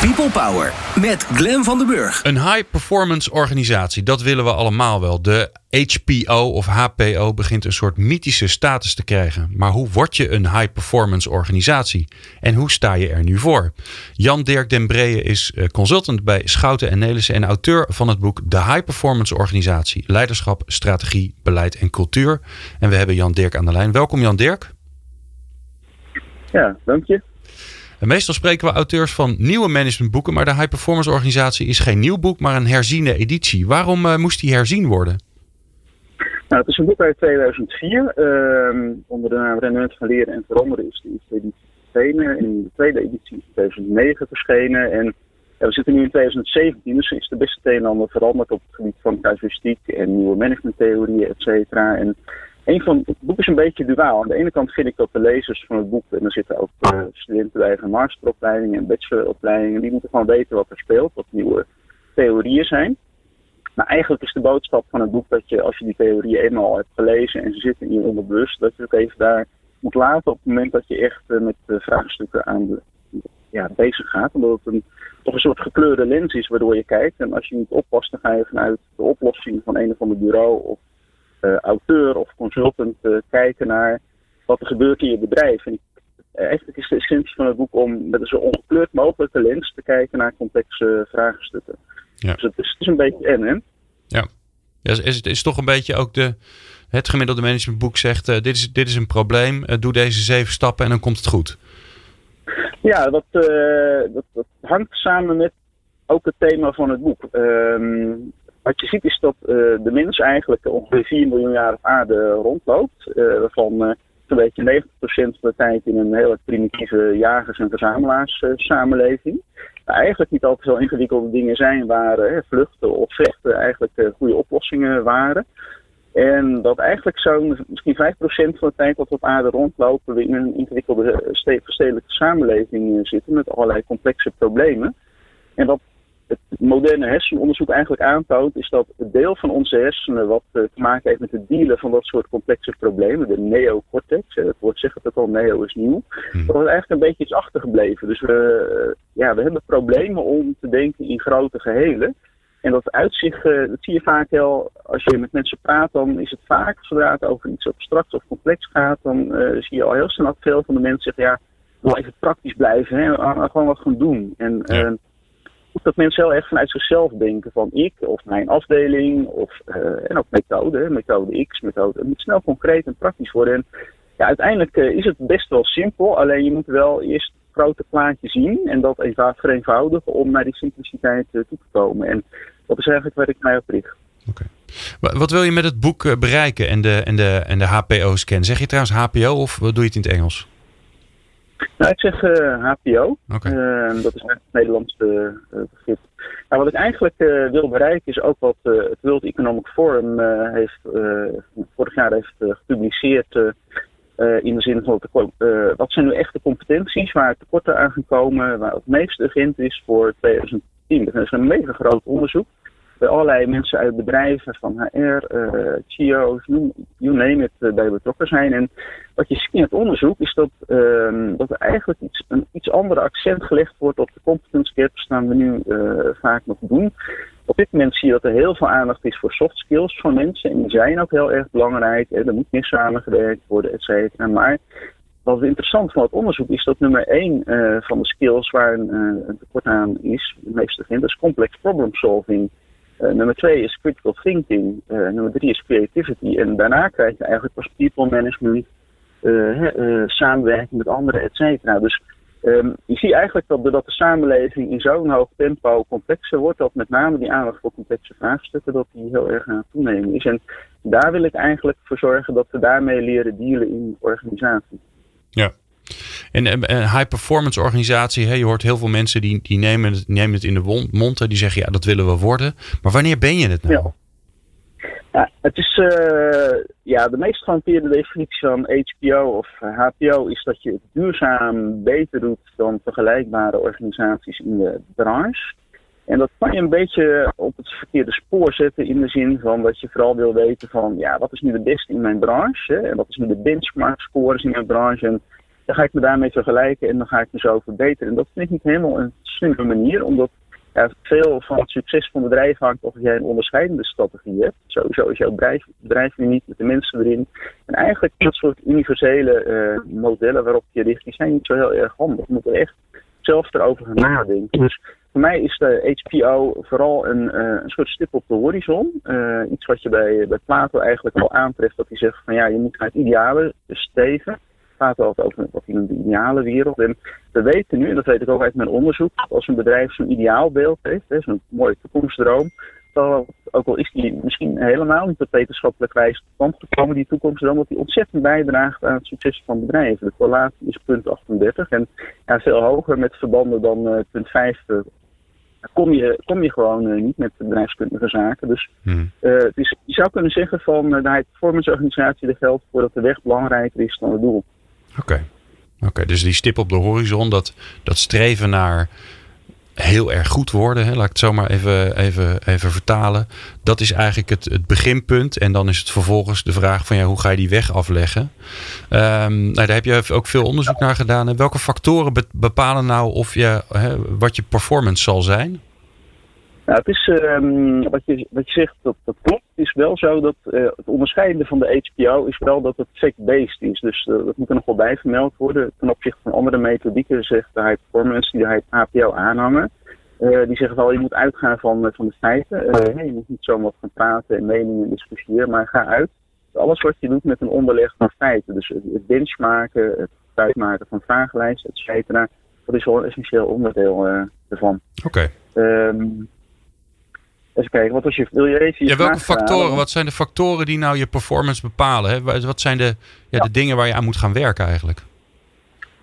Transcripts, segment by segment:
People Power met Glen van den Burg. Een high performance organisatie, dat willen we allemaal wel. De HPO of HPO begint een soort mythische status te krijgen. Maar hoe word je een high performance organisatie? En hoe sta je er nu voor? Jan Dirk den Breeën is eh, consultant bij Schouten en Nelissen en auteur van het boek De High Performance Organisatie: Leiderschap, Strategie, Beleid en Cultuur. En we hebben Jan Dirk aan de lijn. Welkom Jan Dirk. Ja, dank je. Meestal spreken we auteurs van nieuwe managementboeken, maar de High Performance Organisatie is geen nieuw boek, maar een herziene editie. Waarom uh, moest die herzien worden? Nou, het is een boek uit 2004. Uh, onder de naam Rendement van Leren en Veranderen is de eerste editie verschenen. En de tweede editie is in 2009 verschenen. En we zitten nu in 2017, dus is de beste een en ander veranderd op het gebied van casuïstiek en nieuwe managementtheorieën, et cetera. En een van, het boek is een beetje duaal. Aan de ene kant vind ik dat de lezers van het boek, en er zitten ook uh, studenten bij van masteropleidingen en bacheloropleidingen, die moeten gewoon weten wat er speelt, wat nieuwe theorieën zijn. Maar eigenlijk is de boodschap van het boek dat je, als je die theorieën eenmaal hebt gelezen en ze zitten in je onderbewust, dat je ook even daar moet laten op het moment dat je echt uh, met de vraagstukken aan de, ja, bezig gaat. Omdat het een, toch een soort gekleurde lens is waardoor je kijkt. En als je niet oppast, dan ga je vanuit de oplossing van een of ander bureau of uh, auteur of consultant uh, kijken naar wat er gebeurt in je bedrijf. En eigenlijk is de essentie van het boek om met een zo ongekleurd mogelijke lens te kijken naar complexe vraagstukken. Ja. Dus het is, het is, een beetje en en. Ja, ja is, het is toch een beetje ook de, het gemiddelde managementboek zegt: dit, is, dit is een probleem, doe deze zeven stappen en dan komt het goed. Ja, dat, dat, dat hangt samen met ook het thema van het boek. Ehm, wat je ziet is dat uh, de mens eigenlijk ongeveer 4 miljoen jaar op aarde rondloopt. Uh, waarvan uh, zo'n beetje 90% van de tijd in een hele primitieve jagers- en verzamelaars samenleving. eigenlijk niet altijd zo ingewikkelde dingen zijn waar vluchten of vechten eigenlijk goede oplossingen waren. En dat eigenlijk zo'n misschien 5% van de tijd dat we op aarde rondlopen we in een ingewikkelde verstedelijke samenleving zitten met allerlei complexe problemen. En wat het moderne hersenonderzoek eigenlijk aantoont, is dat het deel van onze hersenen wat uh, te maken heeft met het dealen van dat soort complexe problemen, de neocortex, het woord zegt het ook al, neo is nieuw, hmm. dat is eigenlijk een beetje iets achtergebleven. Dus we, uh, ja, we hebben problemen om te denken in grote gehelen. En dat uitzicht, dat zie je vaak wel, als je met mensen praat, dan is het vaak, zodra het over iets abstracts of complex gaat, dan zie je al heel snel dat veel van de mensen zeggen, ja, wel even praktisch blijven, hè, gewoon wat gaan doen. En ja dat mensen heel erg vanuit zichzelf denken van ik of mijn afdeling of uh, en ook methode, methode X, methode. Het moet snel concreet en praktisch worden. En ja, uiteindelijk uh, is het best wel simpel, alleen je moet wel eerst het grote plaatje zien en dat even vereenvoudigen om naar die simpliciteit uh, toe te komen. En dat is eigenlijk waar ik mij op richt. Okay. Wat wil je met het boek bereiken en de, en de, en de HPO-scan? Zeg je trouwens HPO of doe je het in het Engels? Nou, ik zeg uh, HPO. Okay. Uh, dat is het Nederlandse uh, begrip. Nou, wat ik eigenlijk wil bereiken is ook wat het World Economic Forum heeft, vorig jaar heeft gepubliceerd. in de zin van wat zijn nu echte competenties waar tekorten aan gaan komen, waar het meest urgent is voor 2010. Dat is een mega groot onderzoek bij allerlei mensen uit bedrijven van HR, uh, CEO's, you, you name it, uh, bij betrokken zijn. En wat je ziet in het onderzoek is dat, uh, dat er eigenlijk iets, een iets andere accent gelegd wordt op de competence gaps dan we nu vaak nog doen. Op dit moment zie je dat er heel veel aandacht is voor soft skills van mensen. En die zijn ook heel erg belangrijk. Hè. Er moet meer samengewerkt worden, et cetera. Maar wat interessant van het onderzoek is dat nummer 1 uh, van de skills waar een, een tekort aan is, het meeste vindt, dat is complex problem solving. Uh, nummer twee is critical thinking. Uh, nummer drie is creativity. En daarna krijg je eigenlijk pas people management, uh, samenwerking met anderen, et cetera. Dus um, je ziet eigenlijk dat de samenleving in zo'n hoog tempo complexer wordt, dat met name die aandacht voor complexe vraagstukken, dat die heel erg aan het toenemen is. En daar wil ik eigenlijk voor zorgen dat we daarmee leren dealen in organisaties. Ja, en een high performance organisatie, hè, je hoort heel veel mensen die, die nemen, het, in de mond. Die zeggen ja, dat willen we worden. Maar wanneer ben je het nou? Het is uh, ja, de meest gehanteerde definitie van HPO of HPO is dat je het duurzaam beter doet dan vergelijkbare organisaties in de branche. En dat kan je een beetje op het verkeerde spoor zetten in de zin van dat je vooral wil weten van ja, wat is nu de beste in mijn branche en wat is nu de benchmark scores in mijn branche en dan ga ik me daarmee vergelijken en dan ga ik me zo verbeteren. En dat vind ik niet helemaal een slimme manier, omdat veel van het succes van bedrijven hangt of jij een onderscheidende strategie hebt. Sowieso is jouw bedrijf, bedrijf niet met de mensen erin. En eigenlijk dat soort universele uh, modellen waarop je richt, die zijn niet zo heel erg handig. Je moet er echt zelf erover gaan nadenken. Dus voor mij is de HPO vooral een, uh, een soort stip op de horizon. Uh, iets wat je bij, bij Plato eigenlijk al aantreft, dat hij zegt van ja, je moet naar het ideale steven gaat altijd over wat in de ideale wereld. En we weten nu, en dat weet ik ook uit mijn onderzoek, als een bedrijf zo'n ideaalbeeld heeft, zo'n mooie toekomstdroom, dan, ook al is die misschien helemaal niet op wetenschappelijk wijze tot gekomen, die toekomstdroom, dat die ontzettend bijdraagt aan het succes van bedrijven. De correlatie is punt 38 en ja, veel hoger met verbanden dan uh, punt 5 uh, kom je, kom je gewoon uh, niet met bedrijfskundige zaken. Dus hmm. het is, je zou kunnen zeggen van de high performance organisatie, er geldt voor dat de weg belangrijker is dan het doel. Oké. Oké, dus die stip op de horizon, dat, dat streven naar heel erg goed worden, hè, laat ik het zo maar even, even, even vertalen. Dat is eigenlijk het, het beginpunt. En dan is het vervolgens de vraag van ja, hoe ga je die weg afleggen? Um, nou, daar heb je ook veel onderzoek naar gedaan. En welke factoren bepalen nou of je, hè, wat je performance zal zijn? Nou, het is, um, wat, je, wat je zegt, dat, dat klopt. Het is wel zo dat uh, het onderscheidende van de HPO is wel dat het fact-based is. Dus uh, dat moet er nog wel bij vermeld worden. Ten opzichte van andere methodieken zegt de high performance die de HPO aanhangen. Uh, die zeggen wel, je moet uitgaan van, van de feiten. je moet niet zomaar gaan praten en meningen discussiëren, maar ga uit. Alles wat je doet met een onderleg van feiten. Dus het benchmarken, het uitmaken van vragenlijsten, et cetera. Dat is wel een essentieel onderdeel ervan. Oké. Okay. Um, Even kijken, wat was je, wil je even ja, welke factoren, wat zijn de factoren die nou je performance bepalen? Hè? Wat zijn de, ja, de dingen waar je aan moet gaan werken eigenlijk?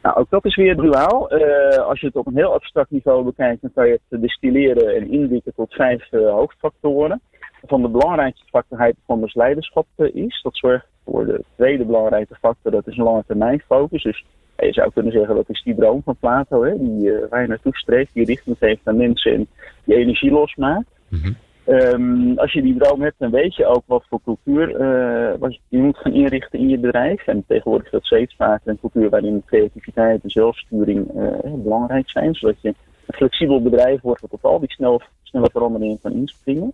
Nou, ook dat is weer duaal. Uh, als je het op een heel abstract niveau bekijkt, dan kan je het distilleren en indikken tot vijf uh, hoofdfactoren. Van de belangrijkste factor high performance leiderschap uh, is. Dat zorgt voor de tweede belangrijke factor, dat is een lange termijn focus. Dus je zou kunnen zeggen dat is die droom van Plato, hè, die, waar je naartoe streeft, die richting geeft aan mensen en die energie losmaakt. Mm Um, als je die droom hebt, dan weet je ook wat voor cultuur uh, wat je moet gaan inrichten in je bedrijf. En tegenwoordig is dat steeds vaker een cultuur waarin creativiteit en zelfsturing uh, belangrijk zijn. Zodat je een flexibel bedrijf wordt wat op al die snel, snelle veranderingen kan inspringen.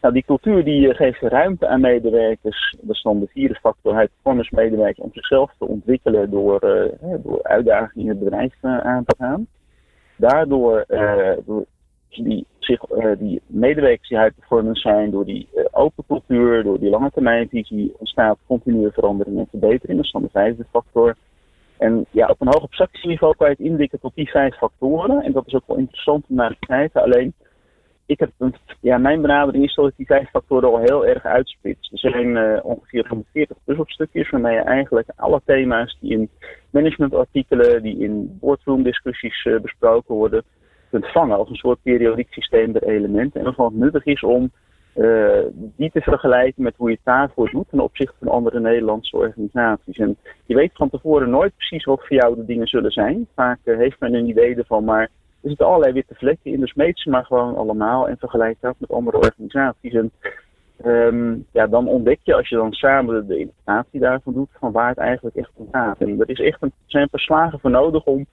Nou, die cultuur die eh, geeft ruimte aan medewerkers. Dat is dan de vierde factor, performance medewerkers, om zichzelf te ontwikkelen door, uh, uitdagingen in het bedrijf aan te gaan. Daardoor, door die, zich, uh, die medewerkers die performance zijn, door die uh, open cultuur, door die lange termijnvisie, ontstaat continue verandering en verbetering. Dat is dan de vijfde factor. En ja, op een hoog abstractieniveau kan je het indikken tot die vijf factoren. En dat is ook wel interessant om naar te kijken. Alleen, ik heb, ja, mijn benadering is dat die vijf factoren al heel erg uitspits. Er zijn uh, ongeveer 140 puzzelstukjes waarmee je eigenlijk alle thema's die in managementartikelen, die in boardroom discussies besproken worden, kunt vangen als een soort periodiek systeem der elementen. En waarvan het nuttig is om uh, die te vergelijken met hoe je het daarvoor doet ten opzichte van andere Nederlandse organisaties. En je weet van tevoren nooit precies wat voor jou de dingen zullen zijn. Vaak uh, heeft men een idee ervan, maar er zitten allerlei witte vlekken in, dus meet ze maar gewoon allemaal en vergelijk dat met andere organisaties. En um, ja, dan ontdek je als je dan samen de interpretatie daarvan doet, van waar het eigenlijk echt om gaat. En er is echt een, zijn verslagen voor nodig om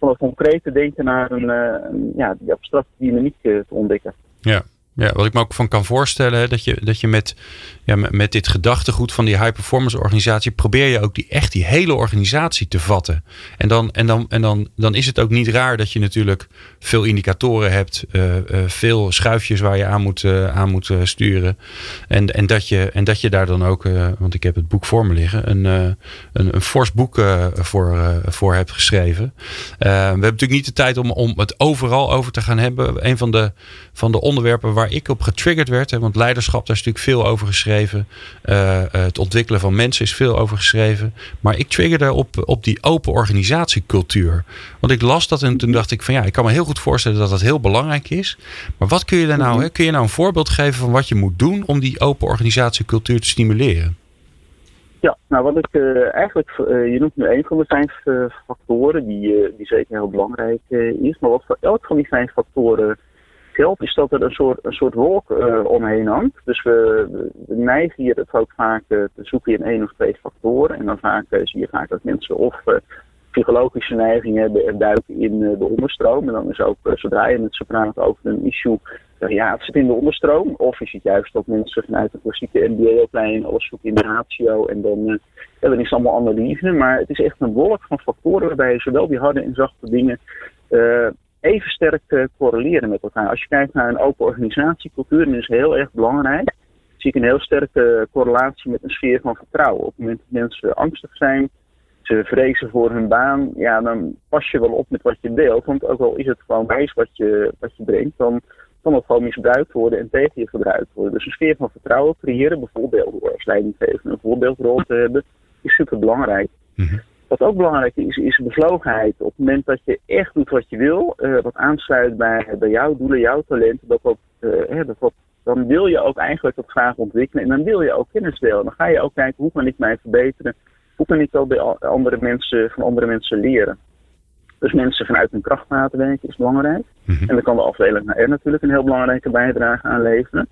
van het concrete denken naar een, een ja, die abstracte dynamiek uh, te ontdekken. Ja, ja, wat ik me ook van kan voorstellen, dat je, dat je met, ja, met dit gedachtegoed van die high performance organisatie probeer je ook die, echt die hele organisatie te vatten. En, dan, en, dan, en dan, dan is het ook niet raar dat je natuurlijk veel indicatoren hebt, uh, uh, veel schuifjes waar je aan moet, uh, aan moet sturen. En, en, dat je, en dat je daar dan ook, want ik heb het boek voor me liggen, een, een, een fors boek voor, voor hebt geschreven. we hebben natuurlijk niet de tijd om, om het overal over te gaan hebben. Een van de, van de onderwerpen waar ik op getriggerd werd. Hè, want leiderschap, daar is natuurlijk veel over geschreven. Uh, het ontwikkelen van mensen is veel over geschreven. Maar ik triggerde op, op die open organisatiecultuur. Want ik las dat en toen dacht ik van ja, ik kan me heel goed voorstellen dat dat heel belangrijk is. Maar wat kun je daar nou, hè, kun je nou een voorbeeld geven van wat je moet doen om die open organisatiecultuur te stimuleren? Ja, nou wat ik uh, eigenlijk, je noemt nu een van de vijf factoren die, die zeker heel belangrijk is. Maar wat voor elk van die vijf factoren is dat er een soort, een soort wolk uh, omheen hangt. Dus we, neigen hier het ook vaak uh, te zoeken in één of twee factoren. En dan vaak uh, zie je vaak dat mensen of psychologische neigingen hebben en duiken in de onderstroom. En dan is ook zodra je met ze praat over een issue, ja, het zit in de onderstroom. Of is het juist dat mensen vanuit de klassieke MBA-opleiding alles zoeken in de ratio en dan, ja, dan is het allemaal analyse. Maar het is echt een wolk van factoren waarbij je zowel die harde en zachte dingen even sterk uh, correleren met elkaar. Als je kijkt naar een open organisatiecultuur, dan is heel erg belangrijk. Zie ik een heel sterke correlatie met een sfeer van vertrouwen. Op het moment dat mensen angstig zijn, ze vrezen voor hun baan, ja, dan pas je wel op met wat je deelt. Want ook al is het gewoon wijs wat je, wat je brengt, dan kan dat gewoon misbruikt worden en tegen je gebruikt worden. Dus een sfeer van vertrouwen creëren, bijvoorbeeld door als leidinggever een voorbeeldrol te hebben, is super belangrijk. Mm wat ook belangrijk is, is bevlogenheid. Op het moment dat je echt doet wat je wil, uh, wat aansluit bij, bij jouw doelen, jouw talenten, dat dat, uh, dat, dan wil je ook eigenlijk dat graag ontwikkelen. En dan wil je ook kennis delen. Dan ga je ook kijken hoe kan ik mij verbeteren. Hoe kan ik dat bij andere mensen, van andere mensen leren. Dus mensen vanuit hun kracht laten werken is belangrijk. Mhm. En dan kan de afdeling naar R natuurlijk een heel belangrijke bijdrage aan leveren.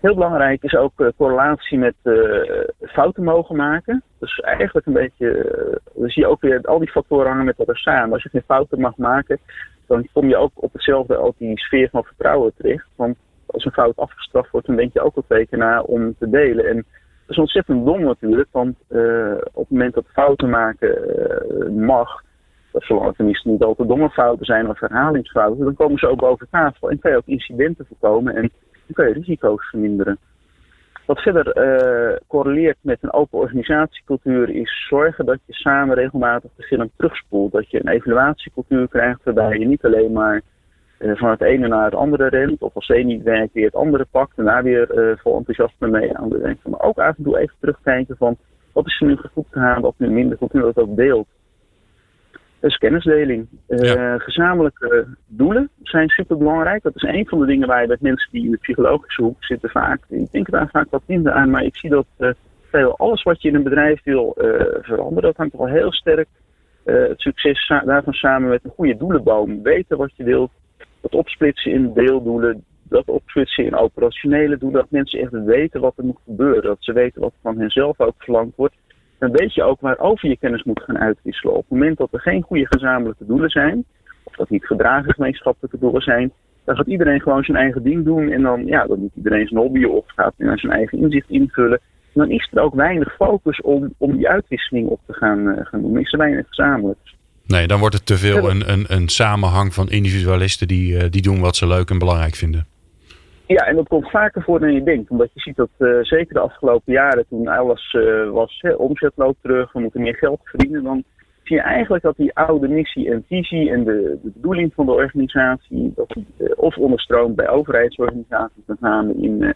Heel belangrijk is ook uh, correlatie met uh, fouten mogen maken. Dus eigenlijk een beetje, uh, dan zie je ook weer al die factoren hangen met elkaar samen. Als je geen fouten mag maken, dan kom je ook op hetzelfde, op die sfeer van vertrouwen terecht. Want als een fout afgestraft wordt, dan denk je ook wel twee na om te delen. En dat is ontzettend dom natuurlijk, want op het moment dat fouten maken mag, zolang het tenminste niet al te domme fouten zijn of herhalingsfouten, dan komen ze ook boven tafel en kan je ook incidenten voorkomen. En dan kun je risico's verminderen. Wat verder uh, correleert met een open organisatiecultuur is zorgen dat je samen regelmatig de film terugspoelt. Dat je een evaluatiecultuur krijgt waarbij je niet alleen maar uh, van het ene naar het andere rent. Of als één niet werkt weer het andere pakt en daar weer uh, vol enthousiasme mee aan de denken. Maar ook af en toe even terugkijken van wat is er nu goed gegaan of nu minder goed. En dat ook deelt. Dus kennisdeling. Uh, Gezamenlijke doelen zijn super belangrijk. Dat is een van de dingen waar je met mensen die in de psychologische hoek zitten vaak. Ik denk daar vaak wat minder aan, maar ik zie dat uh, veel, alles wat je in een bedrijf wil veranderen, dat hangt wel heel sterk het succes daarvan samen met een goede doelenboom. Weten wat je wilt, dat opsplitsen in deeldoelen, dat opsplitsen in operationele doelen, dat mensen echt weten wat er moet gebeuren, dat ze weten wat van henzelf ook verlangd wordt dan weet je ook waarover je kennis moet gaan uitwisselen. Op het moment dat er geen goede gezamenlijke doelen zijn, of dat niet gedragen gemeenschappelijke doelen zijn, dan gaat iedereen gewoon zijn eigen ding doen. En dan, ja, dan doet iedereen zijn hobby of gaat naar zijn eigen inzicht invullen. En dan is er ook weinig focus om, om die uitwisseling op te gaan, uh, gaan doen. Is er weinig gezamenlijk. Nee, dan wordt het te veel een, een, een samenhang van individualisten die, uh, die doen wat ze leuk en belangrijk vinden. Ja, en dat komt vaker voor dan je denkt. Omdat je ziet dat uh, zeker de afgelopen jaren, toen alles uh, was, hè, omzet loopt terug, we moeten meer geld verdienen, dan zie je eigenlijk dat die oude missie en visie en de, de bedoeling van de organisatie, dat uh, of onderstroomt bij overheidsorganisaties, met name in,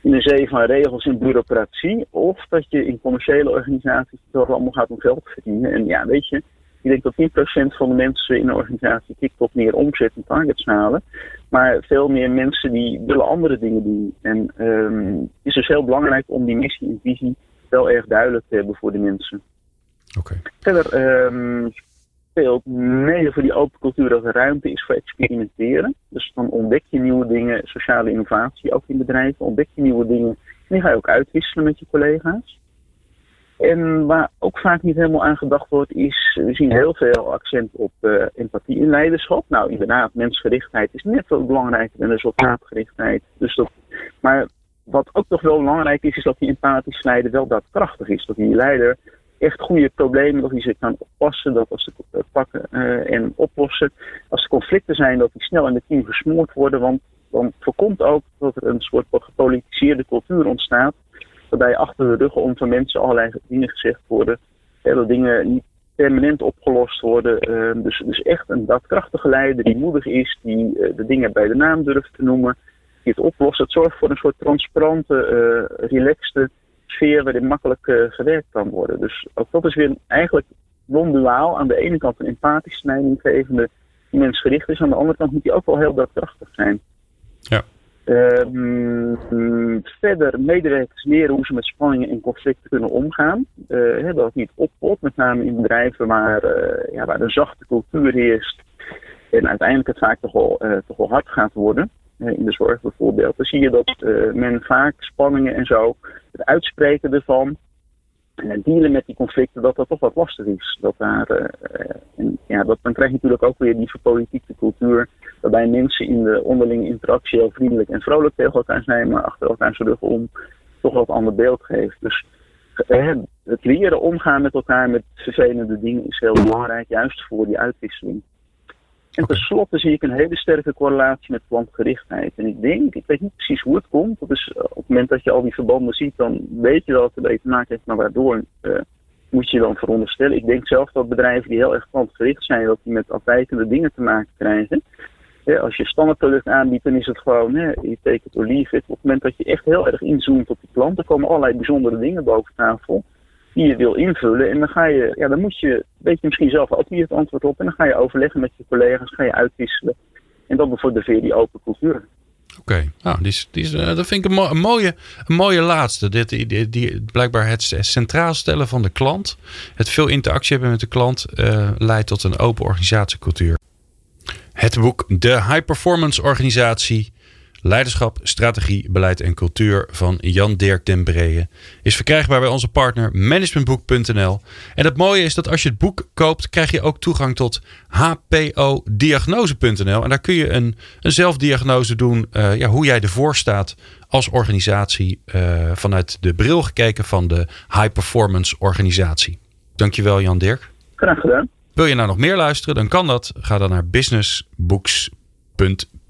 in een zee van regels en bureaucratie, of dat je in commerciële organisaties het allemaal gaat om geld verdienen. En ja, weet je, ik denk dat 10% van de mensen in een organisatie kikt op meer omzet en targets halen. Maar veel meer mensen die willen andere dingen doen. En um, het is dus heel belangrijk om die missie en visie wel erg duidelijk te hebben voor de mensen. Okay. Verder um, speelt mede voor die open cultuur dat er ruimte is voor experimenteren. Dus dan ontdek je nieuwe dingen, sociale innovatie ook in bedrijven. Ontdek je nieuwe dingen en die ga je ook uitwisselen met je collega's. En waar ook vaak niet helemaal aan gedacht wordt, is we zien heel veel accent op uh, empathie in leiderschap. Nou, inderdaad, mensgerichtheid is net zo belangrijk dan resultaatgerichtheid. Dus dat, maar wat ook nog wel belangrijk is, is dat die empathisch leider wel daadkrachtig is. Dat die leider echt goede problemen, dat hij zich kan oppassen, dat als ze pakken uh, en oplossen. Als er conflicten zijn, dat die snel in het team gesmoord worden. Want dan voorkomt ook dat er een soort gepolitiseerde cultuur ontstaat waarbij achter de ruggen om van mensen allerlei dingen gezegd worden. Dat dingen niet permanent opgelost worden. Ehm, dus, dus echt een daadkrachtige leider die moedig is, die eh, de dingen bij de naam durft te noemen, die het oplost. Het zorgt voor een soort transparante, uh, relaxte sfeer waarin makkelijk uh, gewerkt kan worden. Dus ook dat is weer eigenlijk non-duaal. Aan de ene kant een empathische leidinggevende die mensgericht is. Aan de andere kant moet die ook wel heel daadkrachtig zijn. Ja. Um, verder medewerkers leren hoe ze met spanningen en conflicten kunnen omgaan. Uh, dat het niet opvalt, met name in bedrijven waar, uh, ja, waar een zachte cultuur heerst. En uiteindelijk het vaak toch wel, uh, toch wel hard gaat worden. in de zorg bijvoorbeeld. Dan zie je dat men vaak spanningen en zo, het uitspreken ervan, dealen met die conflicten, dat dat toch wat lastig is. Dat daar, en, ja, dat, dan krijg je natuurlijk ook weer die verpolitiekte cultuur, waarbij mensen in de onderlinge interactie heel vriendelijk en vrolijk tegen elkaar zijn, maar achter elkaar rug om toch een ander beeld geeft. Dus het leren omgaan met elkaar met vervelende dingen is heel belangrijk, juist voor die uitwisseling. En tenslotte zie ik een hele sterke correlatie met klantgerichtheid. En ik denk, ik weet niet precies hoe het komt. Dat is, eh, op het moment dat je al die verbanden ziet, dan weet je dat het ermee te maken heeft. Maar waardoor uh, moet je dan veronderstellen. Ik denk zelf dat bedrijven die heel erg klantgericht zijn, dat die met afwijkende dingen te maken krijgen. Ja, als je standaardproduct aanbiedt, dan is het gewoon, hè, je or leave it. Op het moment dat je echt heel erg inzoomt op die klant, dan komen allerlei bijzondere dingen boven tafel die je wil invullen. En dan ga je, ja, dan moet je, weet je misschien zelf ook niet het antwoord op. En dan ga je overleggen met je collega's, ga je uitwisselen. En dat bevordert weer die open cultuur. Oké, nou, die is, die is, uh, dat vind ik een, mooie, een mooie laatste. Dit, die, die, blijkbaar het centraal stellen van de klant, het veel interactie hebben met de klant, uh, leidt tot een open organisatiecultuur. Het boek De High Performance Organisatie Leiderschap, Strategie, Beleid en Cultuur van Jan Dirk den Breeën is verkrijgbaar bij onze partner managementboek.nl. En het mooie is dat als je het boek koopt, krijg je ook toegang tot hpodiagnose.nl. En daar kun je een, een zelfdiagnose doen, uh, ja, hoe jij ervoor staat als organisatie uh, vanuit de bril gekeken van de High Performance Organisatie. Dankjewel Jan Dirk. Graag gedaan. Wil je nou nog meer luisteren, dan kan dat. Ga dan naar